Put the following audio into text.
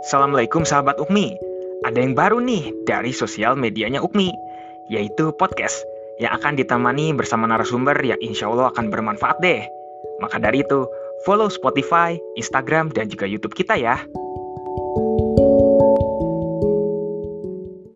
Assalamualaikum sahabat Ukmi. Ada yang baru nih dari sosial medianya Ukmi, yaitu podcast yang akan ditemani bersama narasumber yang insya Allah akan bermanfaat deh. Maka dari itu, follow Spotify, Instagram, dan juga YouTube kita ya.